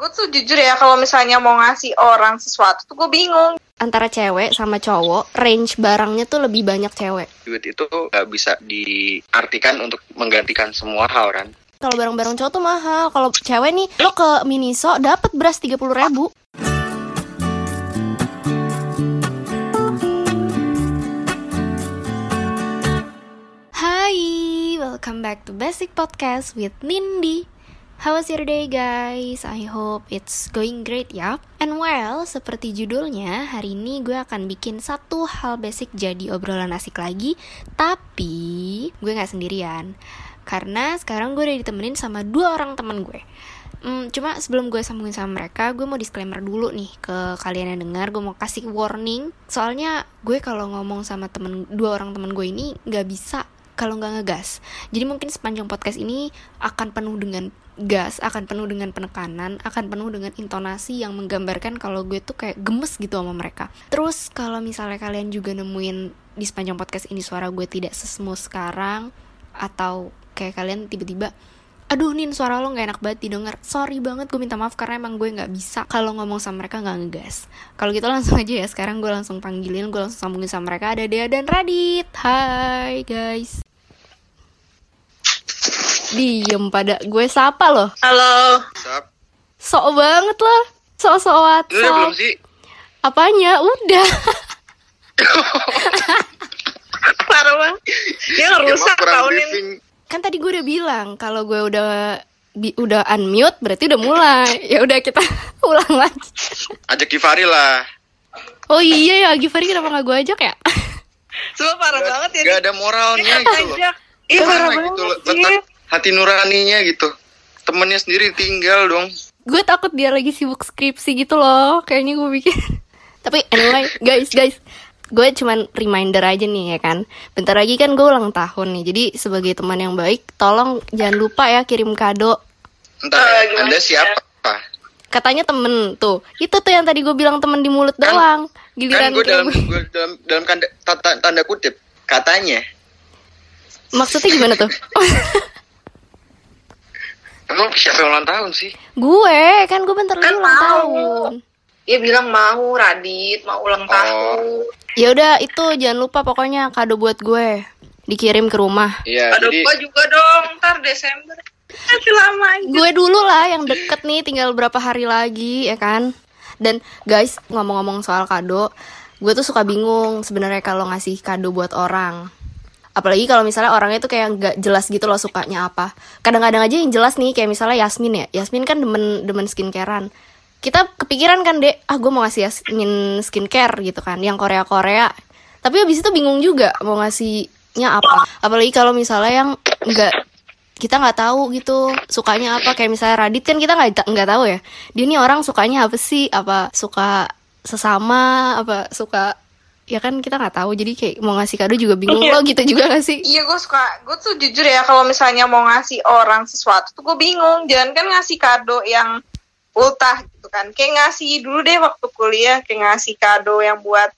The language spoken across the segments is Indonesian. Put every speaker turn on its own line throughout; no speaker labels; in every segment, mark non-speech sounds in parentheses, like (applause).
gue tuh jujur ya kalau misalnya mau ngasih orang sesuatu tuh gue bingung.
Antara cewek sama cowok range barangnya tuh lebih banyak cewek.
Duit itu nggak bisa diartikan untuk menggantikan semua hal kan?
Kalau barang-barang cowok tuh mahal. Kalau cewek nih lo ke Miniso dapat beras tiga puluh ribu. Hai, welcome back to Basic Podcast with Nindi. How was your day guys? I hope it's going great ya. And well, seperti judulnya, hari ini gue akan bikin satu hal basic jadi obrolan asik lagi. Tapi gue gak sendirian. Karena sekarang gue udah ditemenin sama dua orang temen gue. Hmm, cuma sebelum gue sambungin sama mereka, gue mau disclaimer dulu nih ke kalian yang dengar. Gue mau kasih warning. Soalnya gue kalau ngomong sama temen dua orang temen gue ini nggak bisa kalau nggak ngegas. Jadi mungkin sepanjang podcast ini akan penuh dengan gas, akan penuh dengan penekanan, akan penuh dengan intonasi yang menggambarkan kalau gue tuh kayak gemes gitu sama mereka. Terus kalau misalnya kalian juga nemuin di sepanjang podcast ini suara gue tidak sesemu sekarang atau kayak kalian tiba-tiba aduh nin suara lo nggak enak banget didengar. Sorry banget gue minta maaf karena emang gue nggak bisa. Kalau ngomong sama mereka nggak ngegas. Kalau gitu langsung aja ya sekarang gue langsung panggilin gue langsung sambungin sama mereka. Ada Dea dan Radit. Hai guys diem pada gue sapa loh.
Halo.
Sap.
sok banget loh. Sok sok
Lu udah
WhatsApp
belum sih?
Apanya? Udah. (laughs)
Parah banget. Dia
Ya,
ngerusak nih
briefing.
kan tadi gue udah bilang kalau gue udah bi- udah unmute berarti udah mulai. Ya udah kita (laughs) ulang lagi.
Ajak Givari lah.
Oh iya ya Givari kenapa nggak gue ajak ya?
Cuma parah banget ya
Gak ada moralnya
Dia
gitu loh.
Iya parah banget
gitu loh. Hati nuraninya gitu. Temennya sendiri tinggal dong.
Gue takut dia lagi sibuk skripsi gitu loh. Kayaknya gue bikin (laughs) tapi anyway guys guys. Gue cuman reminder aja nih ya kan? Bentar lagi kan gue ulang tahun nih. Jadi sebagai teman yang baik tolong jangan lupa ya kirim kado.
Entah
Eh,
ya,
gimana
anda siapa?
Katanya temen tuh. Itu tuh yang tadi gue bilang temen di mulut
Kan-
doang.
kan
giliran
gue dalam
kirim-
gue dalam dalam tanda, tanda, tanda kutip. Katanya.
Maksudnya gimana tuh (laughs)
emang siapa yang ulang tahun sih
gue kan gue bentar lagi
Kan
ulang
mau.
tahun
Dia bilang mau Radit, mau ulang
Oh.
tahun.
ya udah itu jangan lupa pokoknya kado buat gue dikirim ke rumah
iya
Aduh,
jadi
gua juga dong, ntar Desember. Masih lama aja.
gue dulu lah yang deket nih tinggal berapa hari lagi ya kan dan guys ngomong-ngomong soal kado gue tuh suka bingung sebenarnya kalau ngasih kado buat orang apalagi kalau misalnya orangnya tuh kayak nggak jelas gitu loh sukanya apa. Kadang-kadang aja yang jelas nih kayak misalnya Yasmin ya. Yasmin kan demen demen skincarean. Kita kepikiran kan dek ah gue mau ngasih Yasmin skincare gitu kan yang Korea Korea tapi habis itu bingung juga mau ngasihnya apa. Apalagi kalau misalnya yang nggak kita nggak tahu gitu sukanya apa. Kayak misalnya Radit kan kita nggak nggak tahu ya. Dia nih orang sukanya apa sih? Apa suka sesama? Apa suka ya kan kita nggak tahu jadi kayak mau ngasih kado juga (laughs) bingung
Iya.
lo gitu juga gak sih
Iya gue suka, gue tuh jujur ya kalau misalnya mau ngasih orang sesuatu tuh gue bingung. Jangan kan ngasih kado yang ultah gitu kan. Kayak ngasih dulu deh waktu kuliah, kayak ngasih kado yang buat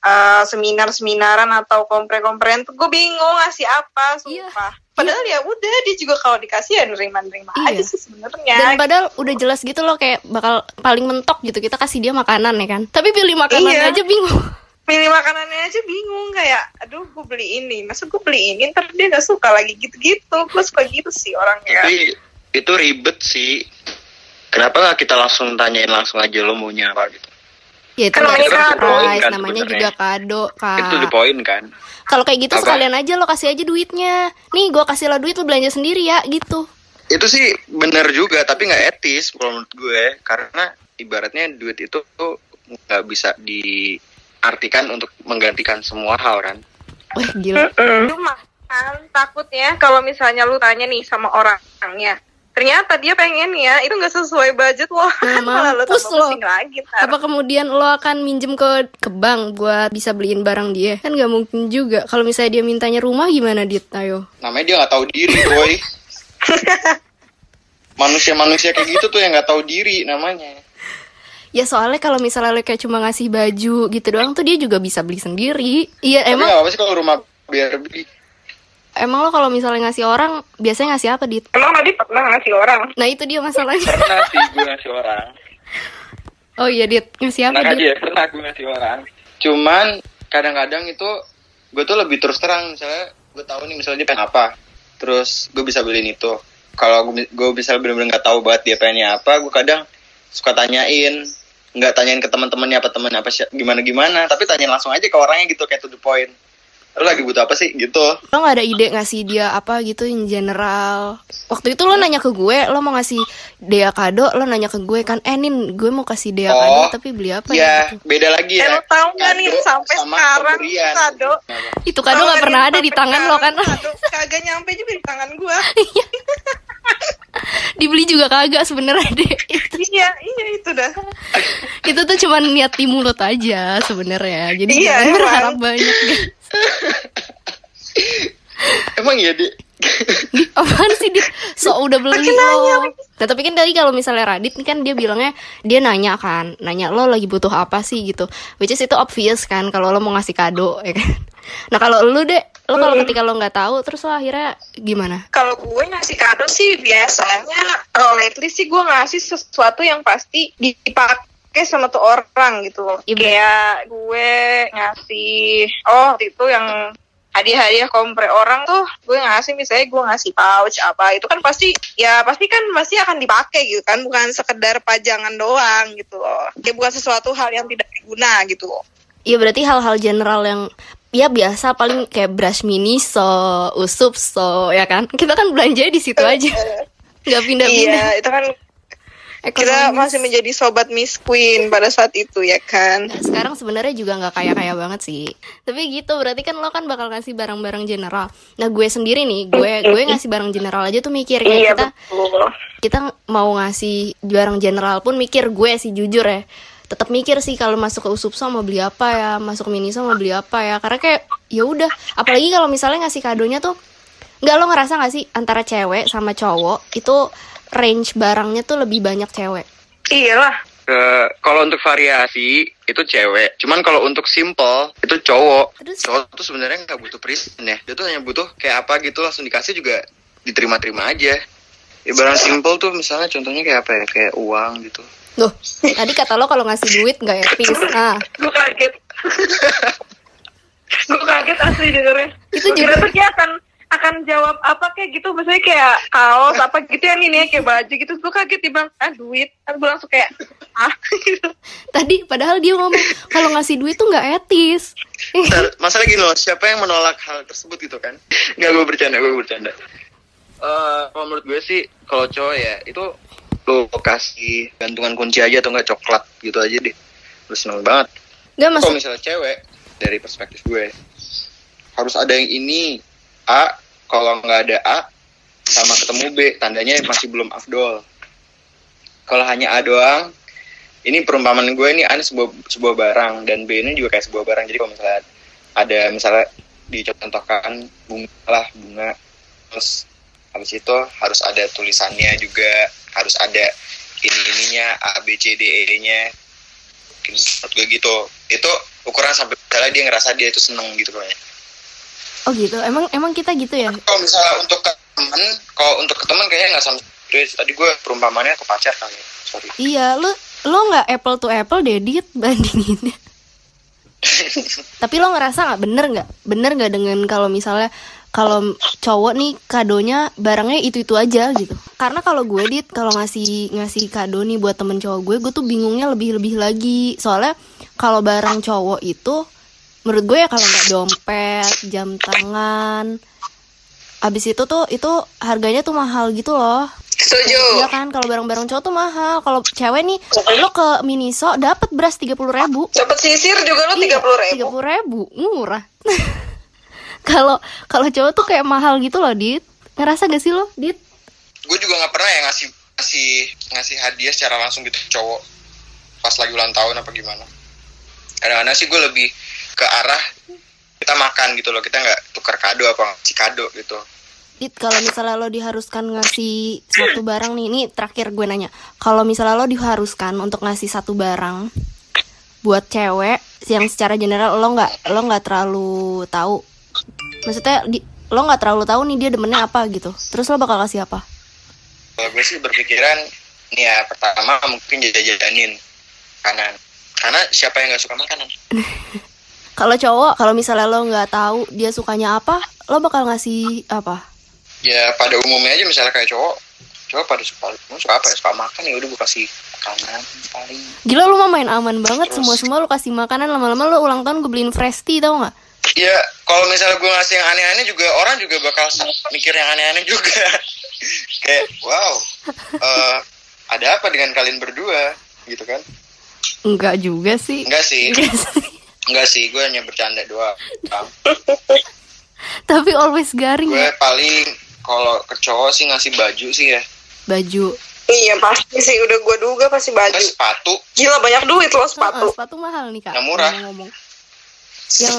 eh, seminar-seminaran atau kompre-kompren tuh gue bingung ngasih apa,
Iya.
sumpah. Padahal ya udah dia juga kalau dikasih ya nerima-nerima
Iya.
aja sih sebenarnya.
dan padahal udah jelas gitu loh kayak bakal paling mentok gitu kita kasih dia makanan ya kan tapi pilih makanan
Iya.
aja bingung
Pilih makanannya aja bingung kayak, aduh gue beli ini, masa gue beli ini ntar dia gak suka lagi gitu-gitu. Gue suka gitu sih orangnya.
tapi itu ribet sih kenapa nggak kita langsung tanyain langsung aja lo maunya apa gitu
ya itu
Kan namanya kado.
surprise
Kan
namanya
sebenarnya.
juga kado
itu di
kak
poin kan
kalau kayak gitu
Apa?
sekalian aja lo kasih aja duitnya nih gue kasih lo duit lo belanja sendiri ya gitu
itu sih benar juga tapi nggak etis kalau menurut gue karena ibaratnya duit itu tuh nggak bisa diartikan untuk menggantikan semua hal kan?
Wah gila.
Cuma kan takutnya kalau misalnya lu tanya nih sama orangnya, ternyata dia pengen ya itu nggak sesuai budget. Lo,
Nah,
malah lu
mampus
tambah
lo.
lagi. ntar.
apa kemudian lo akan minjem ke ke bank buat bisa beliin barang dia? Kan nggak mungkin juga. Kalau misalnya dia mintanya rumah gimana dit? Ayo.
Namanya dia nggak tahu diri boy. (laughs) Manusia-manusia kayak gitu tuh yang nggak tahu diri namanya
ya soalnya kalau misalnya lo kayak cuma ngasih baju gitu doang tuh dia juga bisa beli sendiri. Iya
tapi
emang
apa sih kalau rumah biar beli
emang lo kalau misalnya ngasih orang biasanya ngasih apa dit?
Emang tadi pernah ngasih orang?
nah itu dia masalahnya.
Pernah sih (laughs) gue ngasih orang.
Oh iya dit. Ngasih apa
Enak
dit?
aja pernah gue ngasih orang. Cuman kadang-kadang itu gue tuh lebih terus terang. Misalnya gue tahu nih misalnya dia pengen apa. Terus gue bisa beliin itu. Kalau gue, gue bisa bener-bener nggak tahu banget dia pengennya apa gue kadang suka tanyain nggak tanyain ke teman-temannya apa temen apa sih gimana gimana tapi tanyain langsung aja ke orangnya gitu kayak to the point lo lagi butuh apa sih gitu
lo nggak ada ide ngasih dia apa gitu in general waktu itu lo nanya ke gue lo mau ngasih dia kado lo nanya ke gue kan eh nin gue mau kasih dia
Oh,
kado tapi beli apa ya
ya
gitu.
beda lagi
Eh,
ya
lo tahu nggak nih,
Kado
sampai sekarang
pemberian.
kado.
Itu kado nggak pernah ada di tangan lo kan
Kado kagak nyampe juga di tangan gua. (laughs)
dibeli juga kagak sebenarnya deh. Itu, (laughs)
iya, iya itu dah.
itu tuh cuma niat di mulut aja sebenarnya. Jadi
Iya,
jangan
emang.
berharap banyak guys. (laughs)
Emang iya di (laughs)
apaan sih dia so udah beli lo nah tapi kan tadi kalau misalnya Radit nih kan dia bilangnya dia nanya kan nanya lo lagi butuh apa sih? gitu. Which is itu obvious kan kalau lo mau ngasih kado ya kan? Nah kalau lu deh lo kalau
Hmm.
ketika lo nggak tahu terus lo akhirnya gimana
Kalau gue ngasih kado sih biasanya oh, lately sih gue ngasih sesuatu yang pasti dipakai sama tuh orang gitu loh.
Iya,
Kayak gue ngasih oh itu yang hadiah-hadiah kompre orang tuh gue ngasih misalnya gue ngasih pouch apa itu kan pasti ya pasti kan pasti akan dipakai gitu kan bukan sekedar pajangan doang gitu loh kayak bukan sesuatu hal yang tidak berguna gitu loh
Iya berarti hal-hal general yang ya biasa paling kayak brush mini so usup so ya kan? Kita kan belanja di situ aja. (laughs) Nggak pindah-pindah.
Iya itu kan kita
Ekonomis.
masih menjadi sobat Miss Queen pada saat itu ya kan?
Sekarang sebenarnya juga nggak kaya kaya banget sih. Tapi gitu berarti kan lo kan bakal ngasih barang-barang general. Nah gue sendiri nih gue gue ngasih barang general aja tuh mikir kayak
iya
kita
betul.
kita mau ngasih barang general pun mikir gue sih jujur ya tetap mikir sih kalau masuk ke usupso mau beli apa ya masuk miniso mau beli apa ya. Karena kayak ya udah. Apalagi kalau misalnya ngasih kadonya tuh nggak lo ngerasa nggak sih antara cewek sama cowok itu range barangnya tuh lebih banyak cewek?
Iyalah.
Ke- kalau untuk variasi itu cewek. Cuman kalau untuk simple itu cowok.
Terus?
cowok tuh sebenarnya nggak butuh present ya. Dia tuh hanya butuh kayak apa gitu langsung dikasih juga diterima-terima aja. Ya, barang simple tuh misalnya contohnya kayak apa ya? Kayak uang gitu
Loh, tadi kata lo kalau ngasih duit nggak etis. Nah,
gue kaget (laughs) gue kaget asli dengernya
Itu
Gua kira
juga-
tuh dia akan akan jawab apa kayak gitu misalnya kayak kaos apa gitu ya ini ya kayak baju gitu gue kaget dia bilang ah duit kan gue langsung kayak ah gitu (laughs)
tadi padahal dia ngomong kalau ngasih duit tuh nggak etis.
Bentar, masalah gini loh, siapa yang menolak hal tersebut gitu kan? Nggak, gue bercanda, gue bercanda. Eh, kalau menurut gue sih, kalau cowok ya, itu lo kasih gantungan kunci aja atau nggak coklat gitu aja deh. Lu seneng banget.
Gak
Kalau
masuk.
misalnya cewek, dari perspektif gue, harus ada yang ini, A, kalau nggak ada A, sama ketemu B, tandanya masih belum afdol. Kalau hanya A doang, ini perumpamaan gue ini A ini sebuah, sebuah barang, dan B ini juga kayak sebuah barang. Jadi kalau misalnya ada misalnya dicontohkan bunga lah, bunga, terus habis itu harus ada tulisannya juga, harus ada ini ininya A B C D E nya menurut gue gitu itu ukuran sampai misalnya dia ngerasa dia itu seneng gitu kayaknya
Oh gitu. Emang emang kita gitu ya.
kalau misalnya untuk ke temen kalau untuk ke temen kayaknya nggak sama tadi gue perumpamannya ke pacar kali ya. sorry
Iya, lo lo nggak apple to apple dedit (laughs) bandinginnya. (laughs) Tapi lo ngerasa nggak bener nggak? Bener nggak dengan kalau misalnya kalau cowok nih kadonya barangnya itu itu aja gitu. Karena kalau gue dit kalau ngasih ngasih kado nih buat temen cowok gue, gue tuh bingungnya lebih lebih lagi. Soalnya kalau barang cowok itu menurut gue ya kalau nggak dompet, jam tangan, abis itu tuh itu harganya tuh mahal gitu loh.
setuju
Iya kan kalau barang-barang cowok tuh mahal. Kalau cewek nih lo ke Miniso dapat beras tiga puluh ribu.
cepet sisir juga lo tiga puluh ribu
Tiga puluh ribu murah. (laughs) Kalau kalau cowok tuh kayak mahal gitu loh, Dit. Ngerasa gak sih lo, Dit?
gue juga nggak pernah ya ngasih ngasih ngasih hadiah secara langsung gitu cowok pas lagi ulang tahun apa gimana kadang-kadang sih gue lebih ke arah kita makan gitu loh kita nggak tukar kado apa ngasih kado gitu
Dit, kalau misalnya lo diharuskan ngasih satu barang nih, ini terakhir gue nanya. Kalau misalnya lo diharuskan untuk ngasih satu barang buat cewek yang secara general lo nggak lo nggak terlalu tahu. Maksudnya di, lo nggak terlalu tahu nih dia demennya apa gitu terus lo bakal kasih apa
Kalau gue sih berpikiran, nih ya pertama mungkin jajanin kanan. Karena siapa yang nggak suka makanan? (laughs)
kalau cowok kalau misalnya lo nggak tahu dia sukanya apa lo bakal ngasih apa
Ya pada umumnya aja misalnya kayak cowok, cowok pada suka, "Lu suka apa ya? Suka makan ya udah gue kasih makanan paling.
gila lo mah main aman banget
Terus-
semua semua lo kasih makanan lama-lama lo ulang tahun gue beliin fresh tea tau nggak
Ya kalau misalnya gue ngasih yang aneh-aneh juga orang juga bakal mikir yang aneh-aneh juga. (laughs) kayak wow, eh, ada apa dengan kalian berdua gitu kan?
Enggak juga sih
Enggak sih, enggak sih, gue hanya bercanda doang.
tapi always garing
gue
ya
paling kalau ke cowok sih ngasih baju sih ya
baju
Iya pasti sih udah gue duga pasti baju.
Terus sepatu
Gila banyak duit loh
sepatu.
sepatu.
sepatu mahal nih kak
Yang murah.
ngomong yang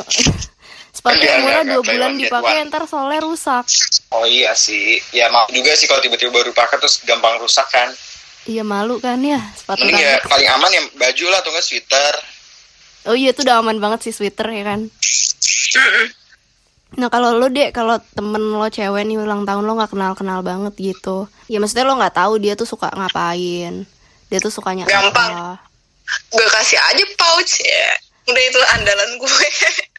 sepatu
Iya,
yang murah
iya,
dua
buy
bulan dipakai ntar soalnya rusak.
Oh iya sih. Ya mau juga sih kalau tiba-tiba baru pakai terus gampang rusak kan.
Iya malu kan ya? Sepatu
mending ya paling aman ya baju lah atau enggak sweater.
Oh iya itu udah aman banget sih sweater ya kan? Nah kalau lo dek, kalau temen lo cewek nih ulang tahun lo nggak kenal kenal banget gitu, ya maksudnya lo nggak tahu dia tuh suka ngapain, dia tuh sukanya
Gampang.
apa.
Gue kasih aja pouch ya. Udah itu andalan gue. (laughs)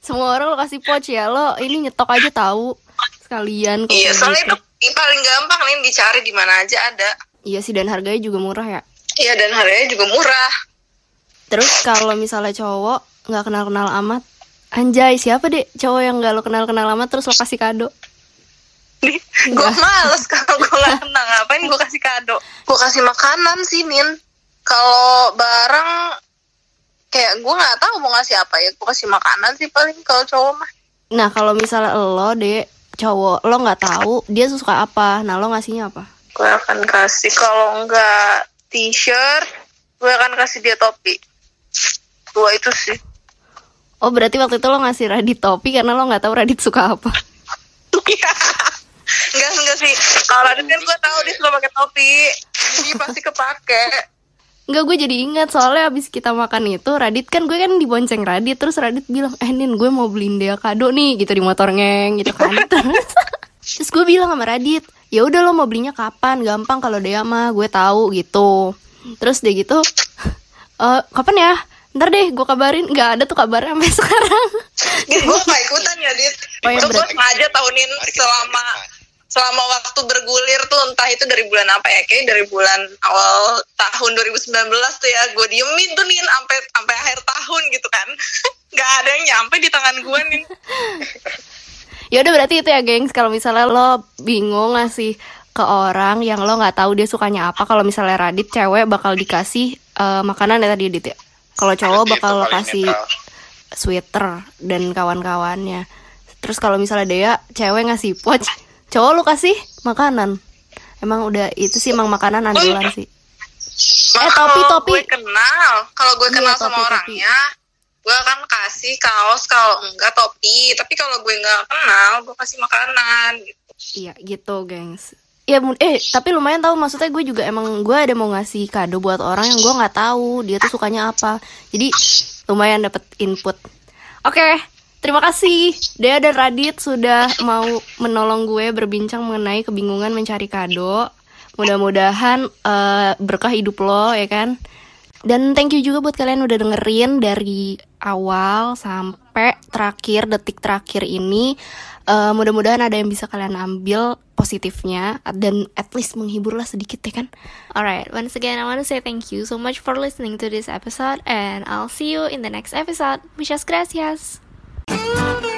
Semua orang lo kasih pouch ya, lo ini nyetok aja tahu sekalian.
iya soalnya
gitu.
itu paling gampang nih dicari di mana aja ada.
Iya sih dan harganya juga murah ya.
Iya dan harganya juga murah.
Terus kalau misalnya cowok nggak kenal kenal amat, anjay siapa deh cowok yang nggak lo kenal kenal amat terus lo kasih kado?
gue males kalau gue gak kenal ngapain gue kasih kado (laughs) gue kasih makanan sih min kalau barang kayak gue nggak tahu mau ngasih apa ya gue kasih makanan sih paling kalau cowok mah.
Nah kalau misalnya lo deh cowok lo nggak tahu dia suka apa, nah lo ngasihnya apa?
gue akan kasih kalau enggak t-shirt gue akan kasih dia topi. Dua itu sih.
Oh berarti waktu itu lo ngasih Radit topi karena lo nggak tahu Radit suka apa? (laughs)
enggak enggak sih. Kalau Radit kan gue tahu dia suka pakai topi. Jadi pasti kepake
Enggak gue jadi ingat. Soalnya abis kita makan itu Radit kan gue kan dibonceng Radit. Terus Radit bilang eh Nin gue mau beliin dia kado nih gitu di motor ngeng gitu kan. (laughs) Terus, terus gue bilang sama Radit ya udah lo mau belinya kapan? Gampang kalau dia mah gue tahu gitu. Terus dia gitu "Eh, kapan ya? Ntar deh gue kabarin. Nggak ada tuh kabarnya sampai (laughs) sekarang.
Gue gak ikutan ya dit.
Oh, ya,
itu gue sengaja tahunin selama. Selama waktu bergulir tuh entah itu dari bulan apa ya kayak dari bulan awal tahun 2019 tuh ya gue diemin tuh nih sampai sampai akhir tahun gitu kan. (laughs) Nggak ada yang nyampe di tangan gue nih (laughs)
ya udah berarti itu ya gengs. Kalau misalnya lo bingung ngasih ke orang yang lo nggak tahu dia sukanya apa kalau misalnya Radit cewek bakal dikasih eh, makanan ya tadi Dit ya? Kalau cowok bakal
paling
kasih sweater dan kawan-kawannya. Terus kalau misalnya Dea cewek ngasih pouch cowok lu kasih makanan. Emang udah itu sih emang makanan andalan sih.
Nah,
Eh, topi,
kalau
topi.
gue kenal kalau gue
Iya,
kenal
topi,
sama
topi.
orangnya gue akan kasih kaos kalau enggak topi. Tapi kalau gue nggak kenal gue kasih makanan gitu.
Iya gitu gengs. Ya eh tapi lumayan tahu maksudnya gue juga emang gue ada mau ngasih kado buat orang yang gue nggak tahu dia tuh sukanya apa. Jadi lumayan dapet input. Oke terima kasih Dea dan Radit sudah mau menolong gue berbincang mengenai kebingungan mencari kado mudah-mudahan eh, berkah hidup lo ya kan dan thank you juga buat kalian udah dengerin dari awal sampai terakhir detik terakhir ini. Eh, mudah-mudahan ada yang bisa kalian ambil positifnya dan at least menghibur lah sedikit ya kan. Alright, once again I want to say thank you so much for listening to this episode and I'll see you in the next episode. Muchas gracias. Thank you.